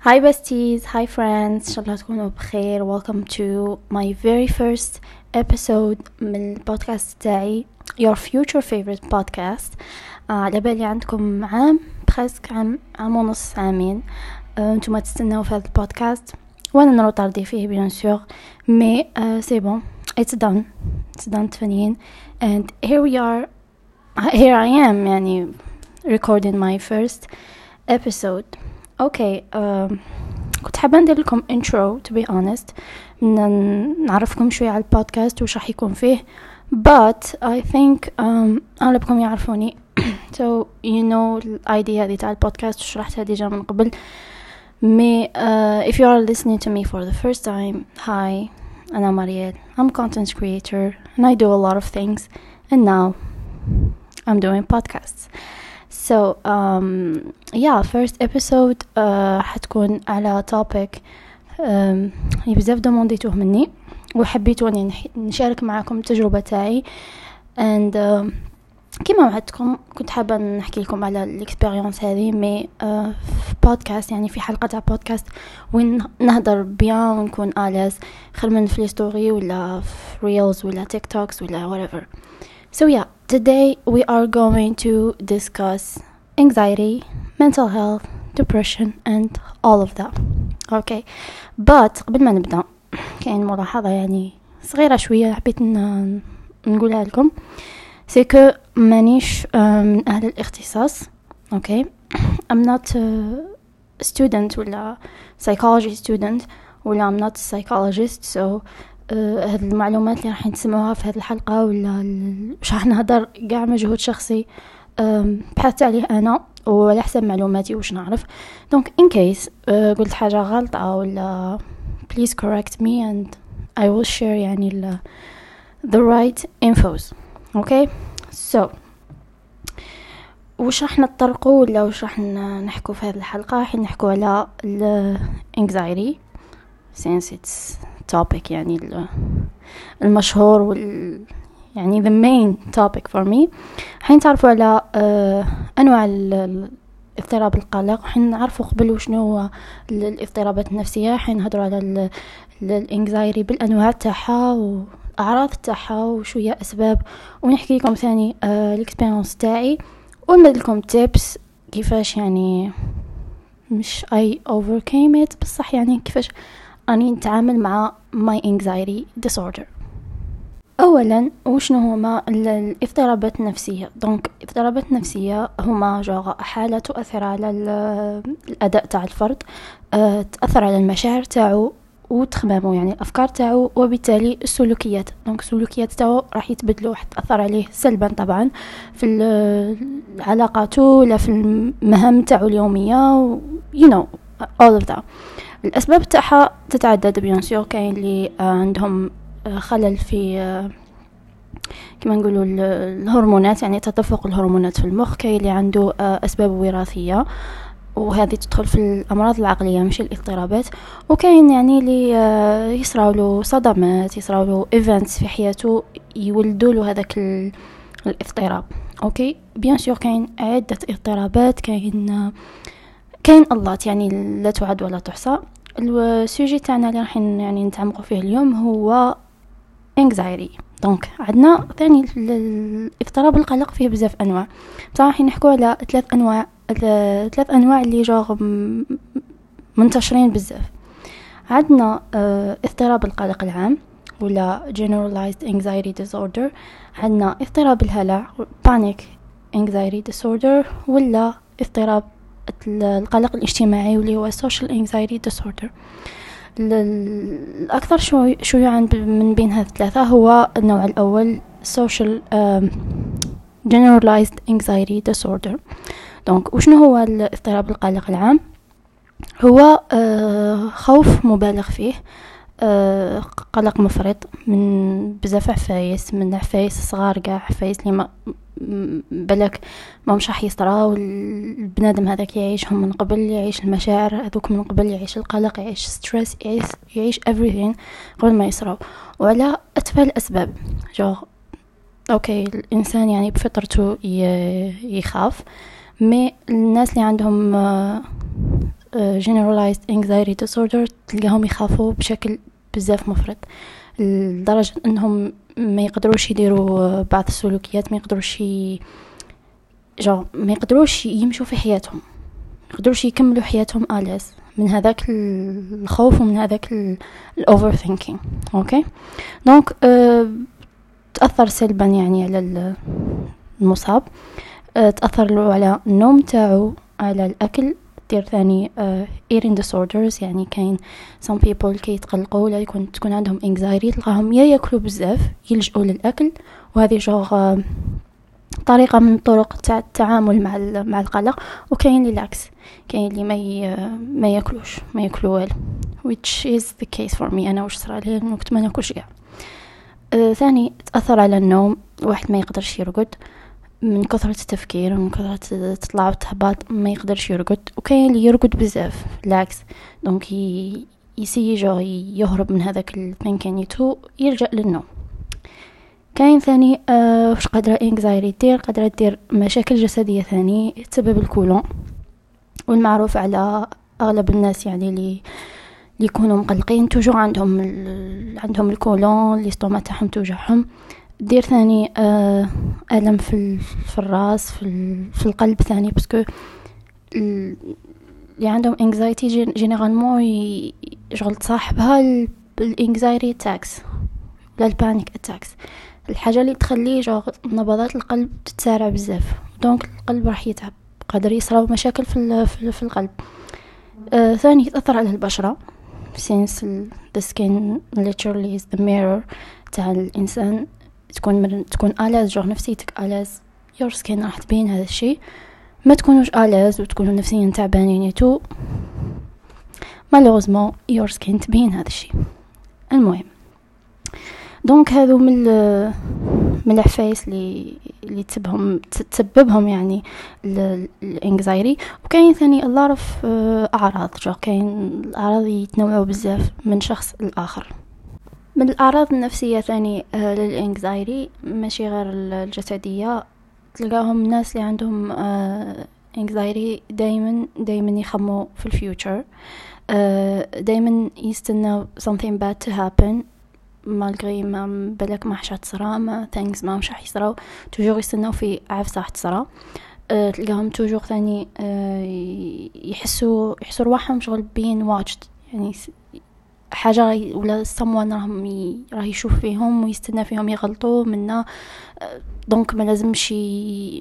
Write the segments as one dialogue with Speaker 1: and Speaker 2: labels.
Speaker 1: Hi besties, hi friends, إن شاء الله تكونوا بخير Welcome to my very first episode من البودكاست تاعي Your future favorite podcast. آه على بالي عندكم عام بخسك عام عام ونص عامين. آه أنتم تستناو في هذا البودكاست. وأنا نرو طاردي فيه بيان سور مي آه سي بون it's done. It's done تفنين and here we are. Here I am يعني recording my first episode. اوكي okay, uh, كنت حابة ندير لكم intro to be honest نعرفكم شوية على البودكاست وش راح يكون فيه but I think um, أغلبكم يعرفوني so you know الأيديا هذه تاع البودكاست وشرحتها ديجا من قبل مي uh, if you are listening to me for the first time hi أنا مريال I'm a content creator and I do a lot of things and now I'm doing podcasts So um, yeah first episode uh, حتكون على topic um, بزاف demandيتوه مني وحبيتوا أني نشارك معكم التجربة تاعي. And uh, كما وعدتكم كنت حابة نحكي لكم على ال expérience هذه mais uh, في بودكاست يعني في حلقة تاع بودكاست وين نهضر bien ونكون à l'aise خير من في story ولا في reels ولا TikToks ولا whatever. So yeah, today we are going to discuss anxiety, mental health, depression and all of that. Okay. But قبل ما نبدأ كاين ملاحظة يعني صغيرة شوية حبيت نقولها لكم سي كو مانيش من أهل الاختصاص اوكي I'm not a student ولا psychology student ولا I'm not a psychologist so هاد المعلومات اللي راح تسمعوها في هذه الحلقة ولا مش راح نهضر قاع مجهود شخصي. بحثت عليه أنا وعلى حسب معلوماتي واش نعرف. donc in case قلت حاجة غلطة ولا please correct me and I will share يعني ال the right infos. Okay? So وش راح نطرقوا ولا وش راح نحكوا في هذه الحلقة؟ راح نحكوا على ال anxiety. Since it's topic يعني المشهور وال يعني the main topic for me. حين تعرفوا على uh, أنواع اضطراب القلق حين نعرفوا قبل وشنو هو الاضطرابات النفسية حين نهضروا على الانكزايري بالأنواع تاعها وأعراض تاعها وشو هي أسباب. ونحكي لكم ثاني ال experience تاعي. ونمد لكم tips كيفاش يعني مش I overcame it بصح يعني كيفاش أني نتعامل مع my anxiety disorder. اولا وشنو هما الاضطرابات النفسية؟ donc الاضطرابات النفسيه هما جوغ حالة تؤثر على الأداء تاع الفرد أه تأثر على المشاعر تاعو وتخمامه يعني الأفكار تاعو وبالتالي السلوكيات. donc السلوكيات تاعو راح يتبدلوا راح تأثر عليه سلبا طبعا في علاقاته ولا في المهام تاعو اليومية you know all of that. الأسباب تاعها تتعدد bien sûr كاين اللي عندهم خلل في كما نقولوا الهرمونات يعني تدفق الهرمونات في المخ. كاين اللي عنده أسباب وراثية وهذه تدخل في الأمراض العقلية مش الاضطرابات. وكاين يعني اللي يصراو له صدمات يصراو له events في حياته يولدوا له هذاك الاضطراب. أوكي؟ bien sûr كاين عدة اضطرابات كاين كاين الله يعني لا تعد ولا تحصى. ال sujet تاعنا اللي راح يعني نتعمقوا فيه اليوم هو anxiety. donc عندنا ثاني الاضطراب القلق فيه بزاف أنواع. بصح نحكوا على ثلاث أنواع ثلاث أنواع اللي جوغ منتشرين بزاف. عندنا آه اضطراب القلق العام ولا generalized anxiety disorder. عندنا اضطراب الهلع panic anxiety disorder ولا اضطراب القلق الاجتماعي واللي هو social anxiety disorder. الأكثر شيوعا من بين هذه الثلاثة هو النوع الأول social generalized anxiety disorder. دونك وشنو هو الاضطراب القلق العام؟ هو خوف مبالغ فيه قلق مفرط من بزاف عفايس من عفايس صغار كاع عفايس اللي ما بالك ما مش راح يصراو البنادم هذاك يعيشهم من قبل يعيش المشاعر هذوك من قبل يعيش القلق يعيش stress يعيش, يعيش everything قبل ما يصراو. وعلى أتفه الأسباب جو أوكي الإنسان يعني بفطرته يخاف mais الناس اللي عندهم uh, generalized anxiety disorder تلقاهم يخافوا بشكل بزاف مفرط. لدرجة أنهم ما يقدروش يديروا بعض السلوكيات ما يقدروش ي... جو ما يقدروش يمشوا في حياتهم ما يقدروش يكملوا حياتهم à l'aise من هذاك الخوف ومن هذاك ال overthinking أوكي donc تأثر سلبا يعني على المصاب أه تأثر له على النوم تاعو على الأكل دير ثاني uh, eating disorders يعني كاين some people كي يتقلقوا ولا يكون تكون عندهم anxiety تلقاهم يا ياكلوا بزاف يلجؤوا للأكل وهذه جوغ uh, طريقة من طرق تاع التعامل مع مع القلق وكاين اللي العكس كاين اللي ما ما ياكلوش ما ياكلوا والو which is the case for me أنا واش صرا لي؟ كنت ما ناكلش كاع. آه ثاني تأثر على النوم واحد ما يقدرش يرقد. من كثرة التفكير ومن كثرة تطلع وتهبط ما يقدرش يرقد وكاين اللي يرقد بزاف بالعكس. دونك يسيجو يهرب من هذاك الثينكينيتو يرجع للنوم. كاين ثاني آه واش قادرة انكزايري دير قادرة دير مشاكل جسدية ثاني تسبب الكولون. والمعروف على أغلب الناس يعني اللي اللي يكونوا مقلقين toujours عندهم ال... عندهم الكولون ال estomac تاعهم توجعهم. دير ثاني آه ألم في. في الرأس في. في القلب ثاني parce que ال... اللي عندهم anxiety généralement. شغل تصاحبها ال anxiety attacks ولا ال panic attacks الحاجة اللي تخلي جو نبضات القلب تتسارع بزاف donc القلب راح يتعب قادر يصراو مشاكل في في القلب آه ثاني تاثر على البشرة since the skin literally is the mirror تاع الإنسان تكون من تكون à l'aise genre نفسيتك à l'aise. Your skin راح تبين هذا الشيء ما تكونوش à l'aise وتكونوا نفسيا تعبانين تو. malheureusement your skin تبين هذا الشيء المهم. donc هذو من من العفايس اللي اللي تسببهم تسببهم يعني ال anxiety. وكاين ثاني الله أعراض جو كاين الأعراض يتنوعوا بزاف من شخص لآخر. من الأعراض النفسية ثاني آه، لل anxiety ماشي غير الجسدية. تلقاهم الناس اللي عندهم anxiety دائما دائما يخموا في ال future. دائما يستنى something bad to happen. مالغري ما بالك ما حش تصرا ما ثانكس ما مش راح يصراو توجور يستناو في عفسه راح تصرا. تلقاهم توجور ثاني يحسوا يحسوا رواحهم شغل بين واتشد يعني حاجة ولا someone راهم راه يشوف فيهم ويستنى فيهم يغلطوا منا. دونك ما لازمش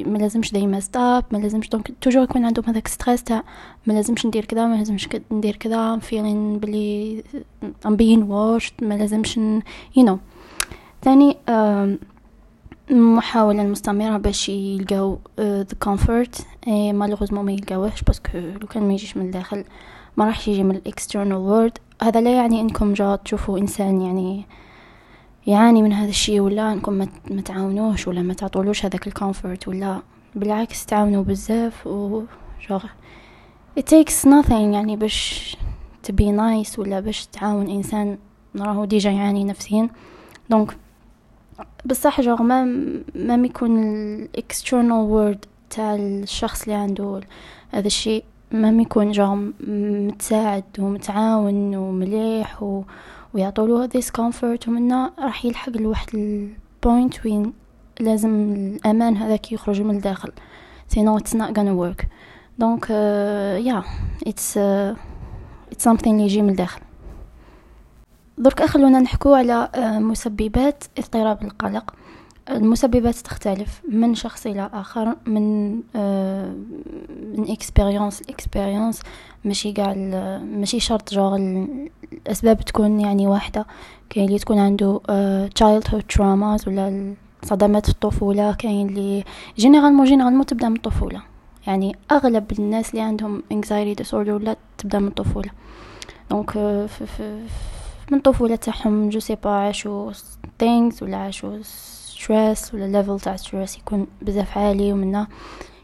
Speaker 1: ما لازمش ديما ستوب ما لازمش دونك توجور يكون عندهم هذاك ستريس تاع ما لازمش ندير كذا ما لازمش ندير كذا فيلين بلي I'm being watched ما لازمش you know ثاني محاولة مستمرة باش يلقاو the comfort malheureusement ما يلقاوهش parce que لو كان ما يجيش من الداخل ما راح يجي من ال external world هذا لا يعني إنكم جا تشوفوا إنسان يعني يعاني من هذا الشيء ولا إنكم ما تعاونوش ولا ما تعطولوش هذاك ال comfort ولا بالعكس تعاونوا بزاف و it takes nothing يعني باش تبي nice ولا باش تعاون إنسان راهو déjà يعاني نفسيا. donc بصح جوغ ما ما يكون ال external world تاع الشخص اللي عنده هذا الشيء ما يكون جوغ متساعد ومتعاون ومليح و ويعطولو this comfort ومنا راح يلحق لواحد ال point وين لازم الأمان هذاك يخرج من الداخل. Sinon it's not gonna work. donc it's uh, it's something اللي يجي من الداخل. درك خلونا نحكو على uh, مسببات اضطراب القلق. المسببات تختلف من شخص إلى آخر من آه من expérience ل expérience ماشي قاع ماشي شرط جوغ الأسباب تكون يعني واحدة. كاين اللي تكون عنده childhood traumas ولا صدمات في الطفولة. كاين اللي généralement généralement تبدأ من الطفولة. يعني أغلب الناس اللي عندهم anxiety disorder ولا تبدأ من الطفولة. donc من الطفولة تاعهم je sais pas عاشوا things ولا عاشوا stress ولا level تاع stress يكون بزاف عالي ومنا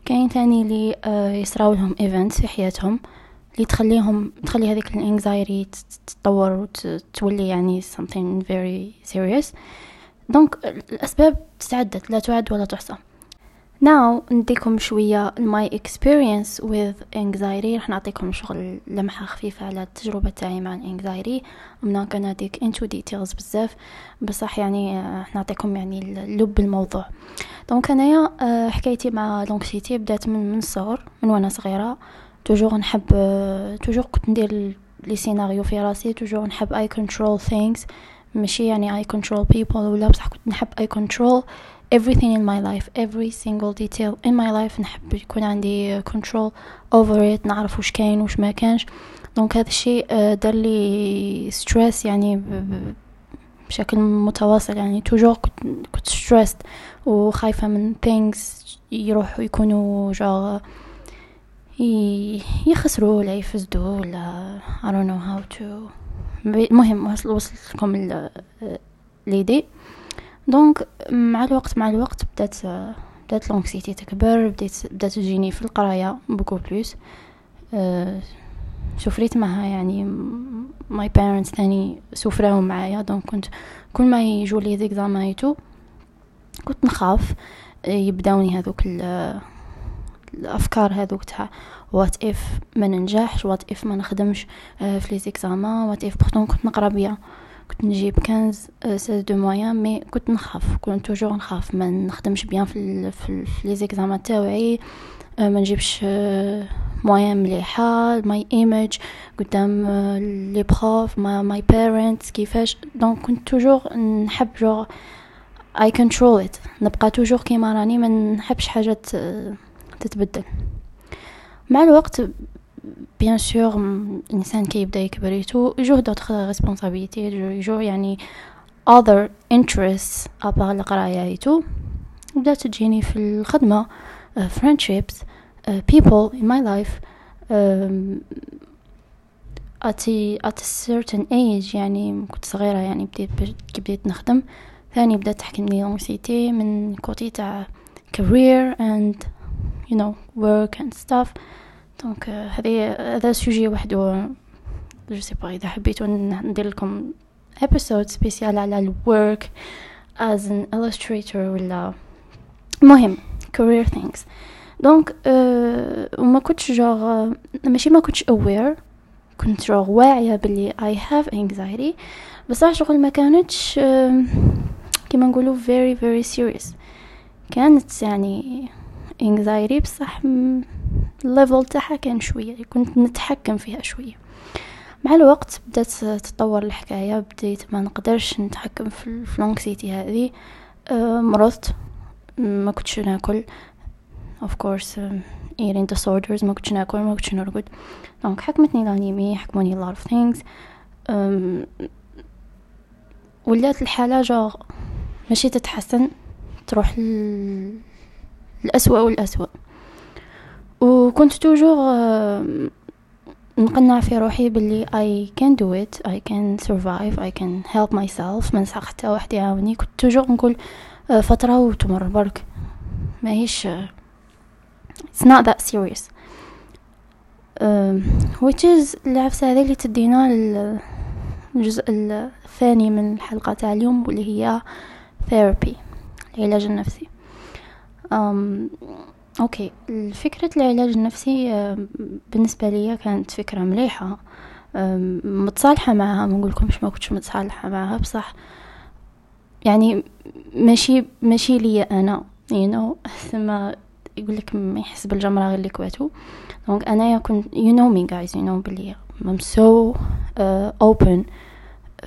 Speaker 1: كاين تاني اللي آه يصراو لهم event في حياتهم اللي تخليهم تخلي هذيك ال anxiety تتطور وتولي يعني something very serious. donc الأسباب تتعدد لا تعد ولا تحصى. Now نديكم شوية my experience with anxiety. راح نعطيكم شغل لمحة خفيفة على التجربة تاعي مع anxiety. ما نديكمش into details بزاف. بصح يعني راح نعطيكم يعني لب الموضوع donc أنايا آه، حكايتي مع l'anxiété بدات من من الصغر من وأنا صغيرة. toujours نحب toujours كنت ندير les scénarios في راسي. toujours نحب I control things ماشي يعني I control people ولا بصح كنت نحب I control everything in my life every single detail in my life. نحب يكون عندي control over it نعرف وش كاين وش ما كانش. donc هذا الشيء آه، دار لي stress يعني بشكل متواصل. يعني toujours كنت stressed وخايفة من things يروحوا يكونوا جار يخسروا ولا يفسدوا ولا I don't know how to. المهم وصلت لكم l'idée donc مع الوقت مع الوقت بدات بدات l'anxiété تكبر بديت بدات تجيني في القراية beaucoup plus أه سفريت معها يعني my parents ثاني سفراو معايا. donc كنت كل ما يجوا les examens et tout كنت نخاف. يبداوني هذوك الأفكار هذوك تاع what if ما ننجحش what if ما نخدمش آه، في les examens what if pourtant كنت نقرأ bien. كنت نجيب 15 16 de moyenne mais كنت نخاف كنت toujours نخاف. ما نخدمش bien في في les examens تاوعي آه، ما نجيبش moyenne مليحة my image قدام les profs ما my parents كيفاش. donc كنت toujours نحب toujours I control it نبقى toujours كيما راني ما نحبش حاجة تتبدل. مع الوقت bien sûr الانسان كي يبدا يكبر et tout يجوه d'autres responsabilités يجوه يعني other interests à part القرايه et tout بدات تجيني في الخدمة. Uh, friendships. Uh, people in my life. Um, at a, at a certain age يعني كنت صغيرة يعني بديت كي بديت نخدم. ثاني بدأت تحكمني l'anxiété من côté تاع career and you know work and stuff. donc هذه هذا sujet وحده. je sais pas إذا حبيتو ندير لكم episode spécial على ال work as an illustrator ولا مهم. Career things. donc أه وما كنتش جوغ ماشي ما كنتش aware. كنت جوغ واعية بلي I have anxiety. بصح شغل ما كانتش أه كيما نقولوا very very serious. كانت يعني anxiety بصح ال level تاعها كان شوية كنت نتحكم فيها شوية. مع الوقت بدات تطور الحكاية بديت ما نقدرش نتحكم في في l'anxiété هذه. مرضت ما كنتش ناكل. Course uh, eating disorders ما كنتش ناكل ما كنتش نرقد. donc حكمتني l'anémie حكموني a lot of things. ولات الحالة جوغ ماشي تتحسن تروح الأسوأ والأسوأ. وكنت توجور نقنع في روحي باللي I can do it I can survive I can help myself. ما نسحق حتى واحد يعاوني. كنت توجور نقول فترة وتمر برك. ماهيش it's not that serious. which is العفسة هذه اللي تدينا الجزء الثاني من الحلقة تاع اليوم واللي هي therapy العلاج النفسي. أم okay. فكرة العلاج النفسي بالنسبة لي كانت فكرة مليحة. متصالحة معها ما نقولكمش ما كنتش متصالحة معها بصح. يعني ماشي ماشي ليا أنا you know. ثم يقول لك ما يحس بالجمرة غير اللي كواتو donc انايا كنت you know me guys you know بلي I'm so uh, open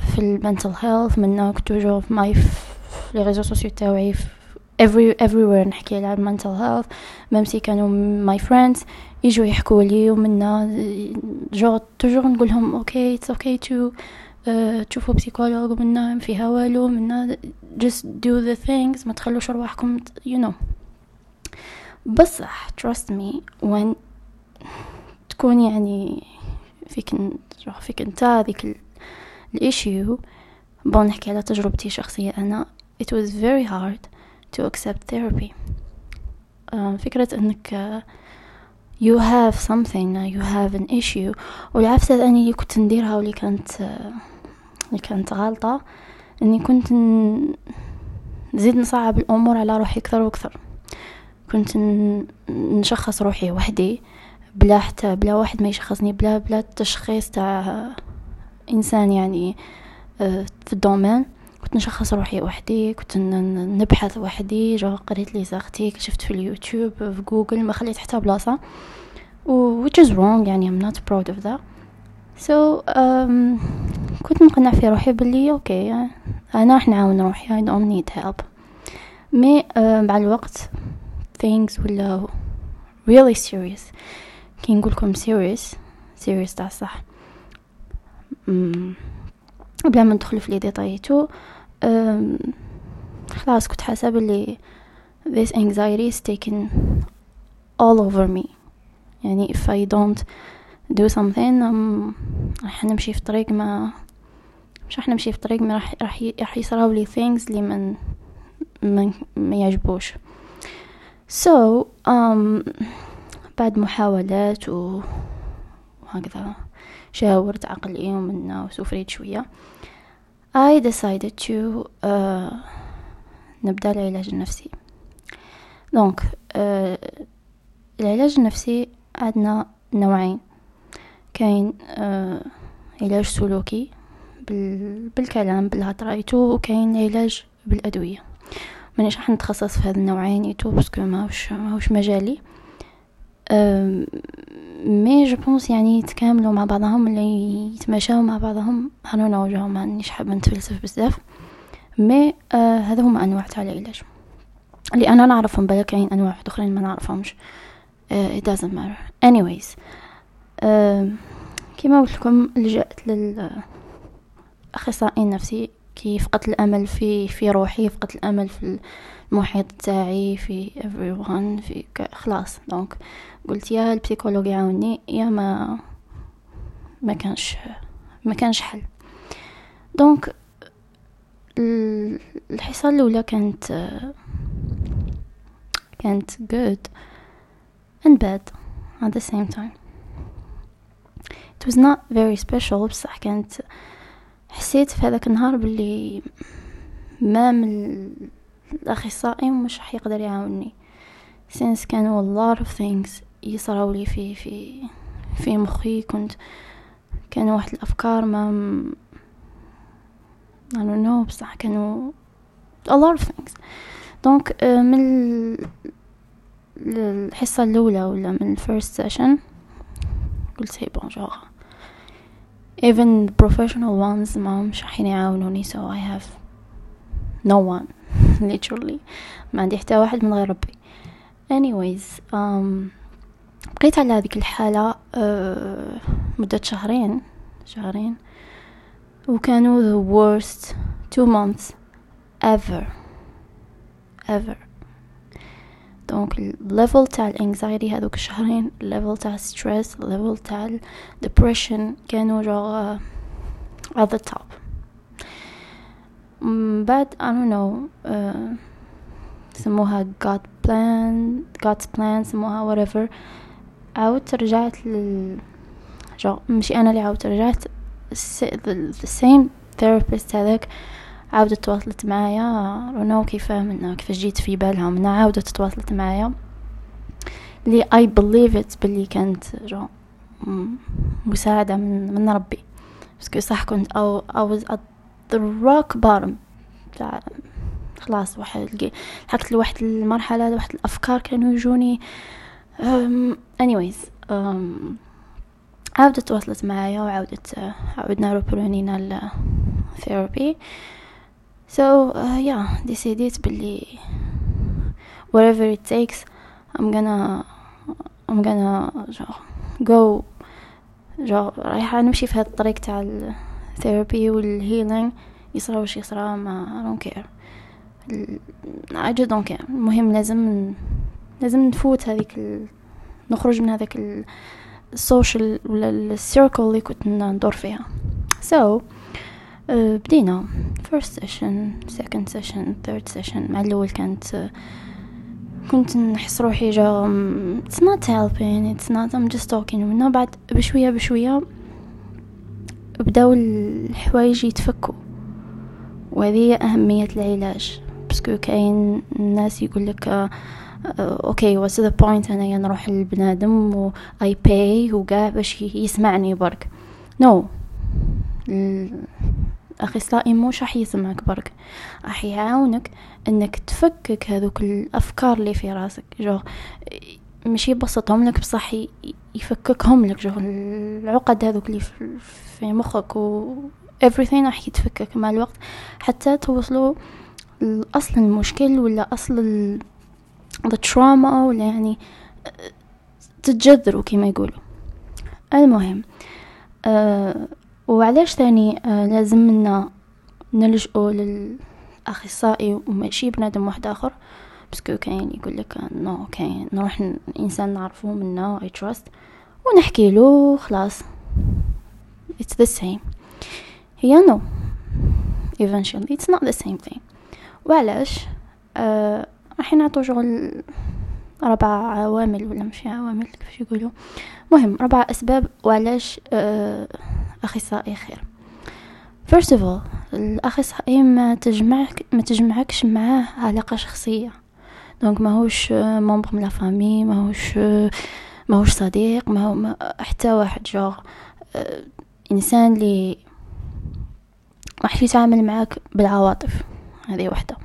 Speaker 1: في ال mental health من كنت toujours في my في les réseaux sociaux تاوعي every everywhere نحكي على mental health même كانوا my friends يجوا يحكوا لي ومنا genre toujours نقول لهم okay it's okay to uh, تشوفوا psychologue ومنا فيها والو منا just do the things ما تخلوش رواحكم you know. بصح trust me when تكون يعني فيك فيك أنت هذيك الاشيو بون نحكي على تجربتي الشخصية أنا it was very hard. To accept therapy. uh, فكرة إنك uh, you have something uh, you have an issue. والعفسة أني اللي كنت نديرها واللي كانت اللي كانت غلطة إني كنت نزيد نصعب الأمور على روحي أكثر وأكثر. كنت نشخص روحي وحدي بلا حتى بلا واحد ما يشخصني بلا بلا تشخيص تاع إنسان يعني آه، في ال domaine. كنت نشخص روحي وحدي كنت نبحث وحدي. جو قريت لي زاختي شفت في اليوتيوب في جوجل ما خليت حتى بلاصة. و which is wrong يعني I'm not proud of that. So um, كنت مقنع في روحي بلي okay أنا راح نعاون روحي I don't need help. mais uh, مع الوقت things ولا really serious. كي نقولكم serious serious تاع صح. بلا ما ندخل في لي ديتايتو خلاص كنت حاسة بلي this anxiety is taken all over me. يعني if I don't do something um, راح نمشي في طريق ما مش راح نمشي في طريق ما راح راح راح يصراو لي things اللي من ما, ما يعجبوش. So um, بعد محاولات و وهكذا شاورت عقلي ومنا وسفريت شوية. I decided to uh, نبدأ العلاج النفسي. donc uh, العلاج النفسي عندنا نوعين. كاين uh, علاج سلوكي بال... بالكلام بالهدرة et tout وكاين علاج بالأدوية. مانيش راح نتخصص في هذا النوعين et tout parce que ماهوش ماهوش مجالي. mais je pense يعني يتكاملوا مع بعضهم اللي يتماشاو مع بعضهم. أنا نو جو مانيش حابه نتفلسف بزاف. مي آه هذا هما أنواع تاع العلاج اللي أنا نعرفهم بلا كاين أنواع أخرين ما نعرفهمش. آه it doesn't matter. Anyways آه كما قلت لكم لجأت للاخصائي النفسي كي فقدت الأمل في في روحي فقدت الأمل في المحيط تاعي في everyone في خلاص. donc قلت يا ال psychologue يعاوني يا ما ما كانش ما كانش حل. دونك الحصة الأولى كانت كانت good and bad at the same time. It was not very special بصح كانت حسيت في هذاك النهار باللي ما من الأخصائي مش راح يقدر يعاوني since كانوا lot of things يصراو لي في في في مخي كنت كانوا واحد الأفكار ما I don't know بصح كانوا a lot of things. donc آه، من الحصة الأولى ولا من ال first session قلت هي bon juste even the professional ones ما مش راح يعاونوني so I have no one literally ما عندي حتى واحد من غير ربي anyways um, بقيت على هذيك الحالة uh, مدة شهرين شهرين وكانوا the worst two months ever ever donc ال level تاع ال anxiety هذوك الشهرين ال level تاع stress ال level تاع ال depression كانوا just at the top. بعد I don't know uh, سموها God plan God's plan سموها whatever. عاودت رجعت لل just مش أنا اللي عاودت رجعت the same therapist هذاك عاودت تواصلت معايا. رونو كيف من كيف جيت في بالها؟ من عاودت تواصلت معايا. لي I believe it باللي كانت just مساعدة من من ربي. بس صح كنت at the rock bottom. تاع خلاص واحد لحقت لواحد المرحلة واحد الأفكار كانوا يجوني. um, عاودت تواصلت معايا وعاودت عاودنا روبرونينا الثيرابي so uh, yeah decided باللي whatever it takes I'm gonna I'm gonna go. just رايحة نمشي في هاد الطريق تاع ال therapy وال healing يصرا وش يصرا I don't care. I just don't care. المهم لازم لازم نفوت هذيك ال... نخرج من هذاك ال social ولا ال circle اللي كنت ندور فيها. So uh, بدينا. First session second session third session. مع الأول كانت كنت نحس روحي just it's not helping it's not I'm just talking. ومنه بعد بشوية بشوية بداو الحوايج يتفكوا. وهذه أهمية العلاج. parce que كاين الناس يقول لك okay what's the point أنا نروح للبنادم و اي باي وقاع باش يسمعني برك. no no. الاخصائي مش راح يسمعك برك راح يعاونك إنك تفكك هذوك الأفكار اللي في راسك. جو مش يبسطهم لك بصح يفككهم لك. جو العقد هذوك اللي في مخك و everything راح يتفكك مع الوقت حتى توصلوا اصل المشكل ولا أصل التراما ولا يعني تتجذروا كما يقولوا. المهم أه وعلاش ثاني أه لازم لنا نلجؤوا للأخصائي وماشي بنادم واحد آخر. parce que كاين يقول لك no كاين نروح إنسان نعرفه منا I trust ونحكي له خلاص. It's the same. هي no. Eventually it's not the same thing. وعلاش؟ آه راح نعطو شغل ربع عوامل ولا مش عوامل كيف يقولوا؟ مهم ربع أسباب. وعلاش؟ آه أخصائي خير. First of all الأخصائي ما تجمعك ما تجمعكش معاه علاقة شخصية. donc ماهوش membre من la famille ماهوش ماهوش صديق ما هو حتى واحد juste آه إنسان لي راح يتعامل معاك بالعواطف. هذه واحدة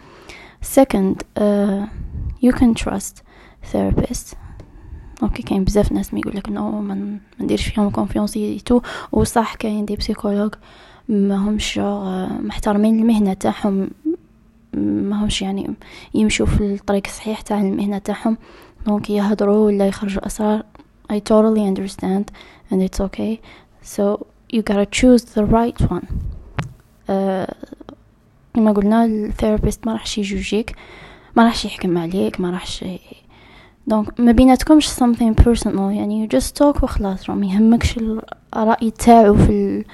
Speaker 1: second uh, you can trust therapist. okay كاين بزاف ناس ما يقول لك no ما نديرش فيهم confiance et tout وصح كاين des psychologues ما همش محترمين المهنه تاعهم. ما همش يعني يمشوا في الطريق الصحيح تاع المهنة تاعهم. donc يهضروا ولا يخرجوا أسرار. I totally understand and it's okay. So you gotta choose the right one. Uh, كما قلنا ال therapist ما راحش يجوجيك. ما راحش يحكم عليك ما راحش donc ما بيناتكمش something personal يعني you just talk وخلاص ما يهمكش الرأي تاعو في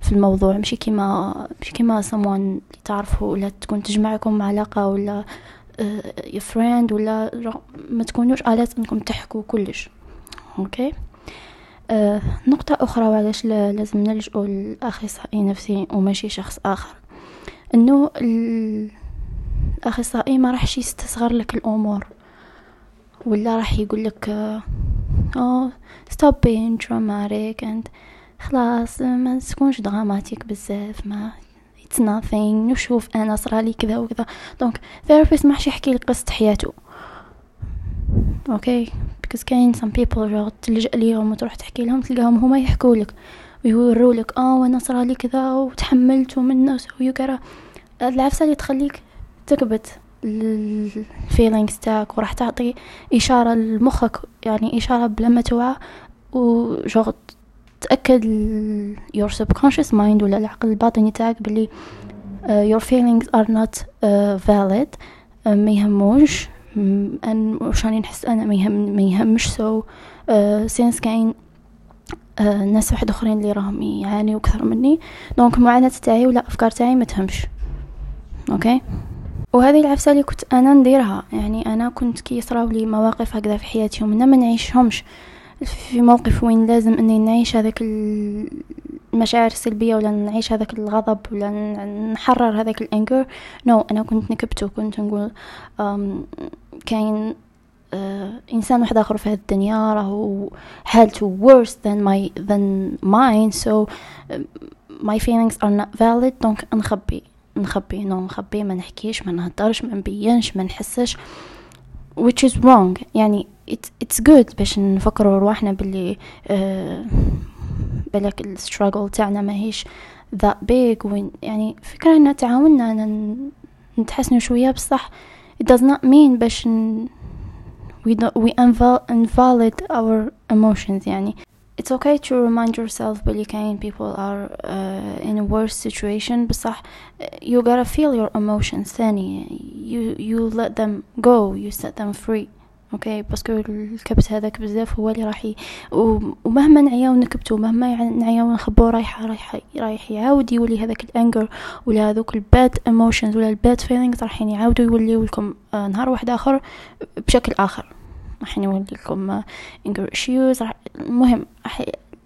Speaker 1: في الموضوع. ماشي كيما ماشي كيما someone اللي تعرفه ولا تكون تجمعكم علاقة ولا uh, friend ولا ما تكونوش آلات إنكم تحكوا كلش. okay okay. uh, نقطة أخرى وعلاش لازم نلجأ لأخصائي نفسي وماشي شخص آخر. إنه الأخصائي ما راحش يستصغر لك الأمور. ولا راح يقول لك آه stop being dramatic and خلاص ما تكونش dramatique بزاف ما it's nothing نشوف أنا صرالي كذا وكذا. donc therapist ما يحكي لك قصة حياته. okay because كاين some people just تلجأ ليهم وتروح تحكي لهم تلقاهم هما يحكوا لك ويوروا لك آه وأنا صرالي كذا وتحملت ومنه وسوي كذا العفسة اللي تخليك تكبت. ال feelings تاعك وراح تعطي إشارة لمخك يعني إشارة بلا ما توعى و juste تأكد your subconscious mind ولا العقل الباطني تاعك بلي uh, your feelings are not uh, valid uh, ما يهموش أن وش راني نحس أنا ما يهم ما يهمش so so, since كاين ناس واحد أخرين اللي راهم يعانيو أكثر مني donc المعاناة تاعي ولا أفكار تاعي ما تهمش. okay وهذه العفسة اللي كنت أنا نديرها يعني أنا كنت كي يصراو لي مواقف هكذا في حياتي ومنا ما نعيشهمش. في موقف وين لازم إني نعيش هذاك المشاعر السلبية ولا نعيش هذاك الغضب ولا نحرر هذاك ال anger no no, أنا كنت نكبت وكنت نقول كاين uh, إنسان واحد آخر في هذه الدنيا راهو حالته worse than my than mine so my feelings are not valid donc نخبي. نخبي no نخبي ما نحكيش ما نهدرش ما نبينش ما نحسش which is wrong. يعني it's, it's good باش نفكروا رواحنا باللي uh, بالك ال struggle تاعنا ماهيش that big. وين يعني فكرة ان تعاوننا نتحسنوا شوية بصح. It does not mean باش ن... we, we invalid our emotions يعني. It's okay to remind yourself بلي كاين people are uh, in a worse situation. بصح you gotta feel your emotions. ثاني you, you let them go. You set them free. okay parce que الكبت هذاك بزاف هو اللي راح. ومهما نعياو نكبتو مهما نعياو نخبو رايح رايح رايح يعاود يولي هذاك ال anger ولا هذوك ال bad emotions ولا ال bad feelings راح يعاودوا يوليو لكم نهار واحد آخر بشكل آخر. راح نولي لكم anger issues المهم راح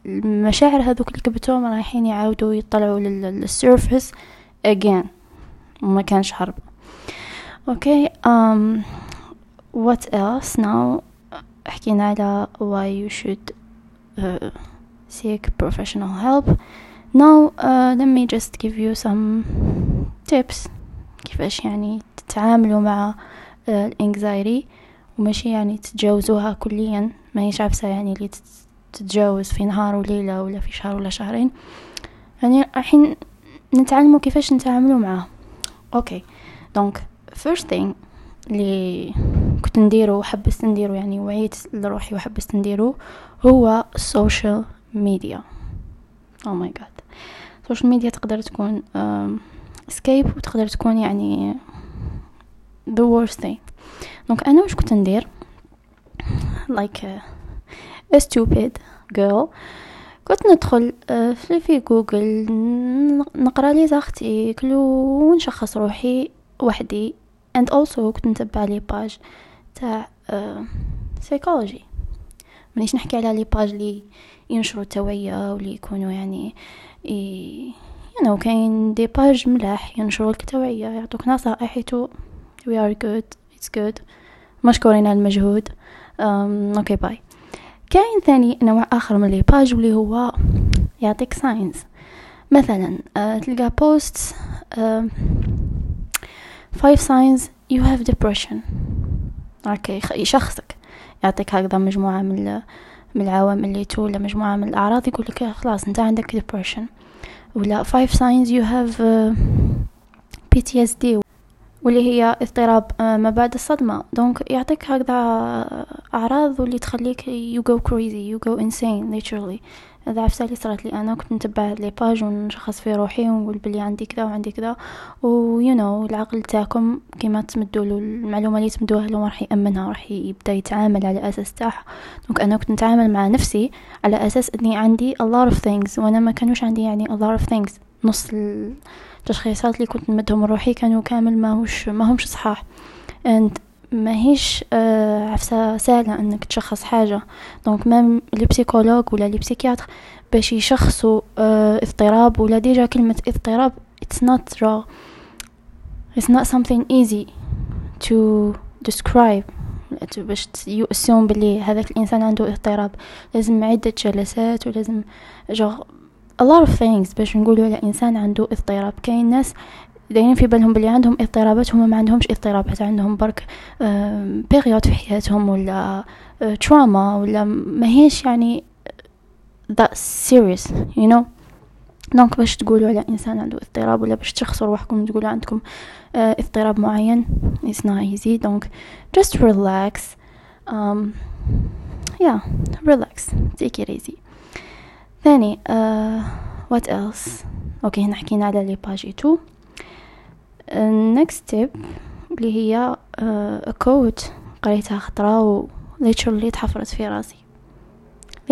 Speaker 1: المشاعر هذوك اللي كبتوهم رايحين يعاودوا يطلعوا لل surface again وما كانش هرب. okay um what else now? حكينا على why you should uh, seek professional help. Now uh, let me just give you some tips كيفاش يعني تتعاملوا مع ال anxiety وماشي يعني تتجاوزوها كليا. ما هيش عفسة يعني اللي تتجاوز في نهار وليلة ولا في شهر ولا شهرين. يعني الحين نتعلموا كيفاش نتعاملوا معاه okay. donc first thing اللي كنت نديرو وحبست نديرو يعني وعيت لروحي وحبست نديرو هو ال social media oh my God ال social media تقدر تكون escape وتقدر تكون يعني the worst thing. donc أنا واش كنت ندير a stupid girl كنت ندخل آه، في في جوجل نقرا les articles ونشخص روحي وحدي and also كنت نتبع les pages تاع سيكولوجي مانيش نحكي على les pages لي ينشروا التوعية واللي يكونوا يعني. يعني كاين des pages ملاح ينشروا التوعية يعطوك نصائح tout we are good it's good. مشكورين على المجهود. okay but كاين ثاني نوع آخر من les pages واللي هو يعطيك signs مثلا uh, تلقى post uh, five signs you have depression. okay يشخصك يعطيك هكذا مجموعة من من العوامل اللي تولى مجموعة من الأعراض يقول لك خلاص أنت عندك depression. ولا five signs you have uh, PTSD واللي هي اضطراب ما بعد الصدمة. donc يعطيك هكذا أعراض واللي تخليك you go crazy you go insane literally. هذا عفسة اللي صارت لي أنا كنت نتبع les pages ونشخص في روحي ونقول بلي عندي كذا وعندي كذا. و you know العقل تاعكم كيما تمدوا له المعلومة اللي تمدوها له راح يأمنها راح يبدأ يتعامل على أساس تاعها donc أنا كنت نتعامل مع نفسي على أساس إني عندي a lot of things وأنا ما كانوش عندي يعني a lot of things. نص التشخيصات اللي كنت نمدهم روحي كانوا كامل ما هوش ما همش صحاح. And ما هيش آه عفسة سهلة إنك تشخص حاجة. donc ما ال psychologue ولا ال psychiatre باش يشخصوا آه اضطراب ولا déjà كلمة اضطراب it's not raw. It's not something easy to describe. باش يؤسون بلي هذاك الإنسان عنده اضطراب. لازم عدة جلسات ولازم جو a lot of things. باش نقولوا على إنسان عنده اضطراب. كاين ناس دايرين في بالهم بلي عندهم اضطرابات هما ما عندهمش اضطرابات. عندهم برك période في حياتهم ولا trauma ولا ما هيش يعني that serious you know. donc باش تقولوا على إنسان عنده اضطراب ولا باش تشخصوا روحكم تقولوا عندكم اضطراب معين it's not easy. donc just relax. Um, yeah relax. Take it easy. ثاني uh, what else okay هنا حكينا على les pages et tout. next tip اللي هي quote uh, قريتها خطرة و literally تحفرت في راسي.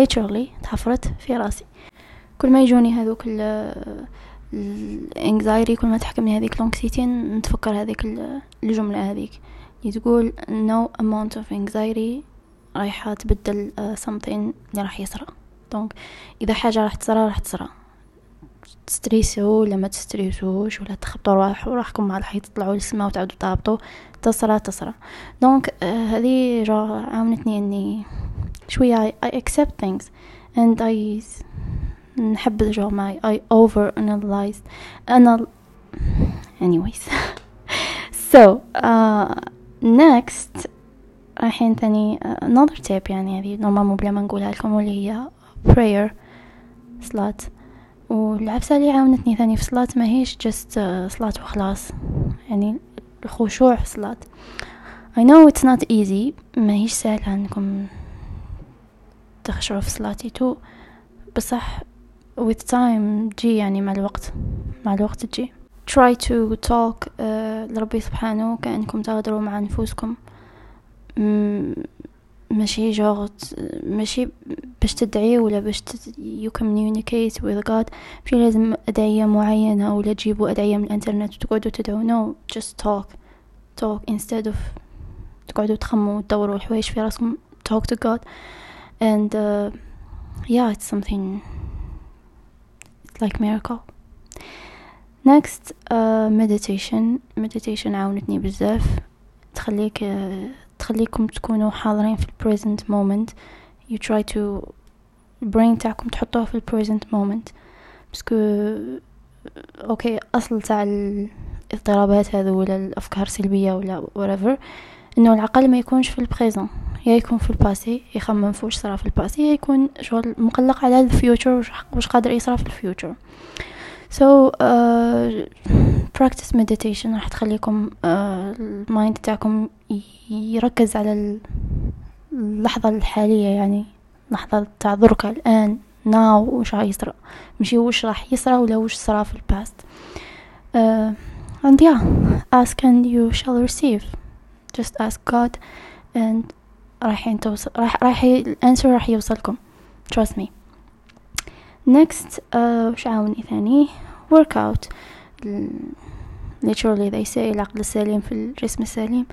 Speaker 1: literally تحفرت في راسي. كل ما يجوني هذوك ال anxiety كل ما تحكمني هذيك l'anxiété نتفكر هذيك الجملة هذيك. اللي تقول no amount of anxiety رايحة تبدل uh, something اللي راح يصرى. donc إذا حاجة راح تصرى راح تصرى. تستريسو ولا ما تستريسوش ولا تخبطوا رواح روحكم مع الحيط تطلعوا للسما وتعودوا تهبطوا تصرى تصرى. donc آه هذه عاونتني إني شوية I accept things and I نحب جو ما I over analyze أنا anyways. So uh, next الحين ثاني uh, another tip يعني هذه normalement بلا ما نقولها لكم واللي هي prayer صلاة والعفسة اللي عاونتني ثاني في صلاة ما هيش جست صلاة وخلاص. يعني الخشوع في صلاة I know it's not easy ما هيش سهلة انكم تخشعوا في صلاتي تو بصح with time تجي يعني مع الوقت مع الوقت تجي try to talk uh, لربي سبحانه كأنكم تغدروا مع نفوسكم ماشي جوغ ماشي باش تدعي ولا باش you communicate with God ماشي لازم أدعية معينة ولا تجيبوا أدعية من الإنترنت وتقعدوا تدعوا no just talk. Talk instead of تقعدوا تخموا وتدوروا الحوايج في راسكم. Talk to God. And uh, yeah it's something it's like miracle. Next uh, عاونتني بزاف. تخليك uh, تخليكم تكونوا حاضرين في ال present moment. You try to brain تاعكم تحطوه في ال present moment parce que okay أصل تاع الاضطرابات هذو ولا الأفكار سلبيه ولا whatever إنه العقل ما يكونش في ال présent يا يكون في ال passé يخمم في وش صرا في ال passé يا يكون شغل مقلق على ال future وش قادر يصرا في ال future so uh, practice meditation راح تخليكم uh, ال mind تاعكم يركز على اللحظة الحالية يعني لحظة تاع ذرك الآن now وش راح يصرى؟ مشي وش راح يصرى ولا وش صرا في ال past uh, and yeah ask and you shall receive. Just ask God and رايحين توصل راح راح ال answer راح يوصلكم. Trust me. Next uh, وش عاوني ثاني؟ Workout. Literally they say العقل السليم في الجسم السليم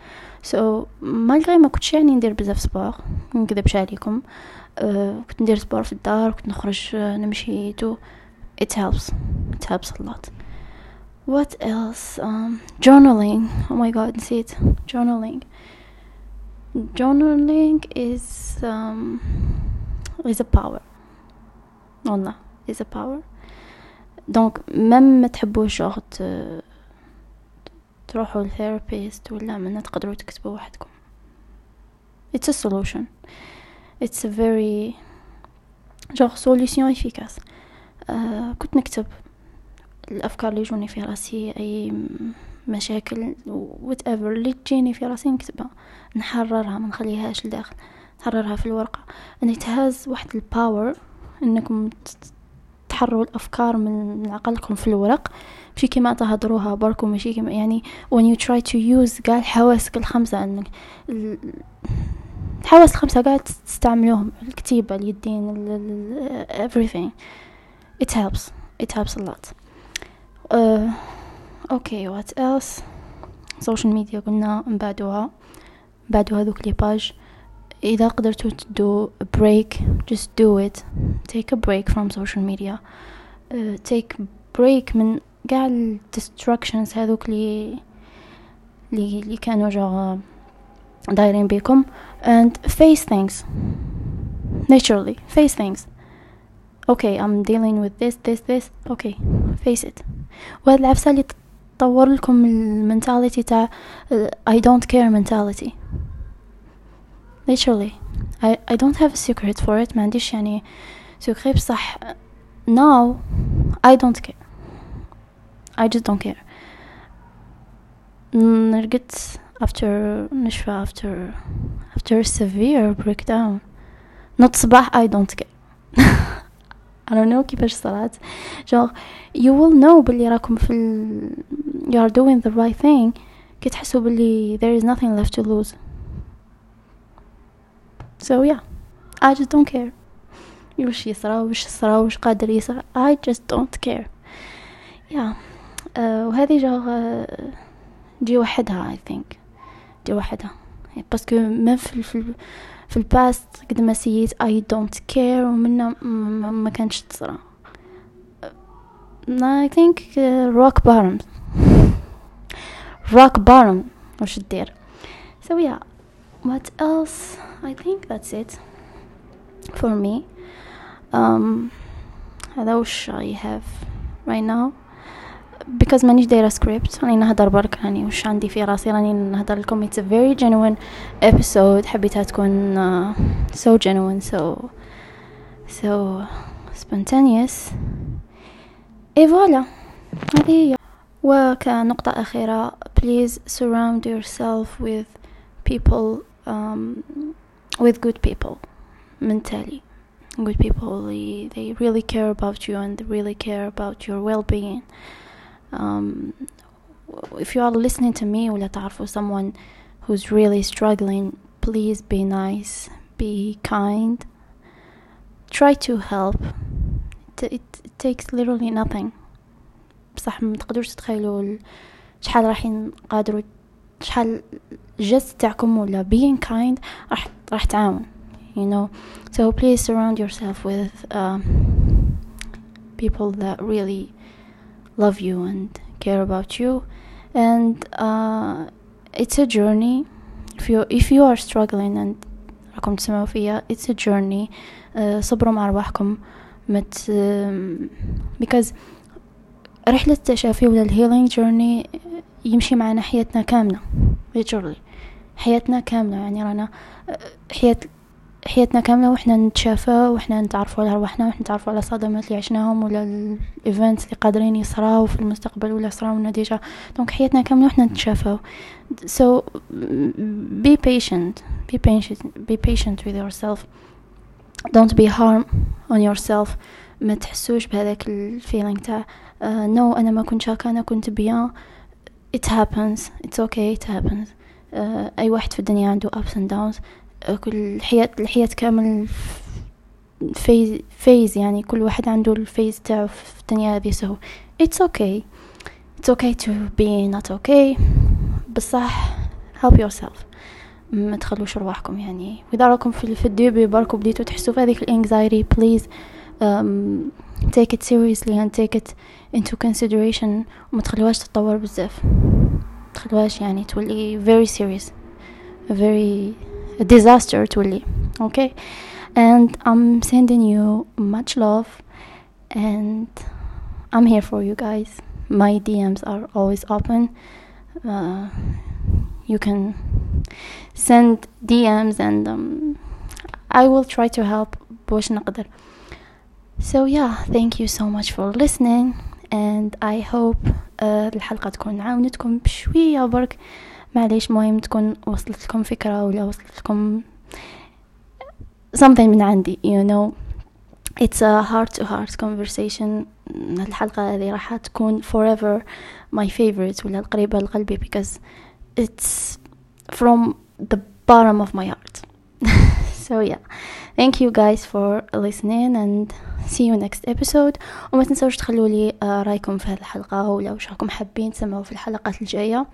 Speaker 1: so malgré ما كنتش يعني ندير بزاف sport نكذبش عليكم uh, كنت ندير sport في الدار كنت نخرج نمشي tout it helps. It helps a lot. What else? Um, journaling. Oh my god نسيت journaling. Journaling is um, is a power. والله is a power. donc même ما تحبوش شغل تروحوا ل therapist ولا من تقدروا تكتبوا وحدكم. It's a solution. It's a very genre solution efficace. Uh, كنت نكتب الأفكار اللي يجوني في راسي أي مشاكل whatever اللي تجيني في راسي نكتبها. نحررها ما نخليهاش لداخل. نحررها في الورقة. ان تهز واحد الباور إنكم تحرروا الأفكار من عقلكم في الورق. ماشي كيما تهضروها بركم ماشي كيما يعني when you try to use قال حواسك الخمسة إنك الحواس الخمسة قاعد تستعملوهم الكتيبة اليدين everything. It helps. It helps a lot. uh, okay. What else? Social media قلنا نبعدوها بعدو هذوك لي باج إذا قدرتوا تدو break just do it take a break from social media uh, take break من قاع ال distractions هذوك لي لي, لي كانوا جا دايرين بيكم and face things naturally face things okay I'm dealing with this this this okay face it وهاد العفسة اللي تطور لكم المنتاليتي تاع I don't care mentality literally I, I don't have a secret for it ما عنديش يعني secret بصح now I don't care I just don't care نرقد after نشفى after after a severe breakdown not صباح I don't care I don't know كيفاش صارت genre you will know باللي راكم في ال... you are doing the right thing كي تحسوا باللي there is nothing left to lose So yeah I just don't care وش يصرى وش صرا وش قادر يصرى I just don't care yeah uh, وهذه جا جي وحدها I think جي وحدها باسكو ما في في, في الباست قد ما سيت I don't care ومنا ما كانش تصرى I think uh, rock bottom rock bottom وش تدير so yeah what else I think that's it for me um هذا وش I have right now because مانيش دايرة سكريبت راني نهدر برك راني وش عندي في راسي راني نهدر لكم it's a very genuine episode حبيتها تكون uh, so genuine so so spontaneous et voilà هذه هي وكنقطة أخيرة please surround yourself with people um, with good people mentally good people they, they really care about you and they really care about your well-being um, if you are listening to me ولا تعرفوا someone who's really struggling please be nice be kind try to help it, it, it takes literally nothing بصح ما تقدروش تتخيلوا شحال راح قادروا شحال الجست تاعكم ولا being kind راح راح تعاون you know so please surround yourself with uh, people that really love you and care about you and uh, it's a journey if you if you are struggling and راكم تسمعوا فيا it's a journey uh, صبروا مع رواحكم مت uh, because رحلة التشافي ولا الهيلينج جورني يمشي معنا حياتنا كاملة literally حياتنا كاملة يعني رانا حياة حياتنا كاملة وإحنا نتشافى وإحنا نتعرفوا على رواحنا وإحنا نتعرفوا على الصدمات اللي عشناهم ولا ال events اللي قادرين يصراو في المستقبل ولا صراونا déjà donc حياتنا كاملة وإحنا نتشافى so be patient be patient be patient with yourself. Don't be hard on yourself. ما تحسوش بهذاك ال feeling تاع uh, no أنا ما كنت هكا أنا كنت bien. It happens. It's okay. It happens. Uh, أي واحد في الدنيا عنده ups and downs. uh, كل الحياة الحياة كامل phase phase يعني كل واحد عنده ال phase تاعو في الدنيا هذه. so it's okay. It's okay to be not okay. بصح help yourself. ما تخلوش رواحكم يعني. وإذا راكم في, في ال début برك وبديتو تحسوا في هذيك ال anxiety please um, take it seriously and take it into consideration. وما تخلوهاش تتطور بزاف. تخلوهاش يعني تولي very serious a very a disaster تولي okay and I'm sending you much love and I'm here for you guys my DMs are always open uh, you can send DMs and um, I will try to help بوش نقدر So yeah, thank you so much for listening and I hope uh, الحلقة تكون عاونتكم بشوية برك معليش مهم تكون وصلت لكم فكرة ولا وصلت لكم something من عندي you know it's a heart to heart conversation الحلقة هذه راح تكون forever my favorite ولا القريبة لقلبي because it's from the bottom of my heart so yeah thank you guys for listening and see you next episode وما تنسوش تخلوا لي رايكم في هذه الحلقة ولا وش راكم حابين تسمعوا في الحلقات الجاية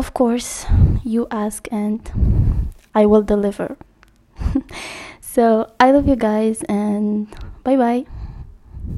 Speaker 1: of course you ask and I will deliver so I love you guys and bye bye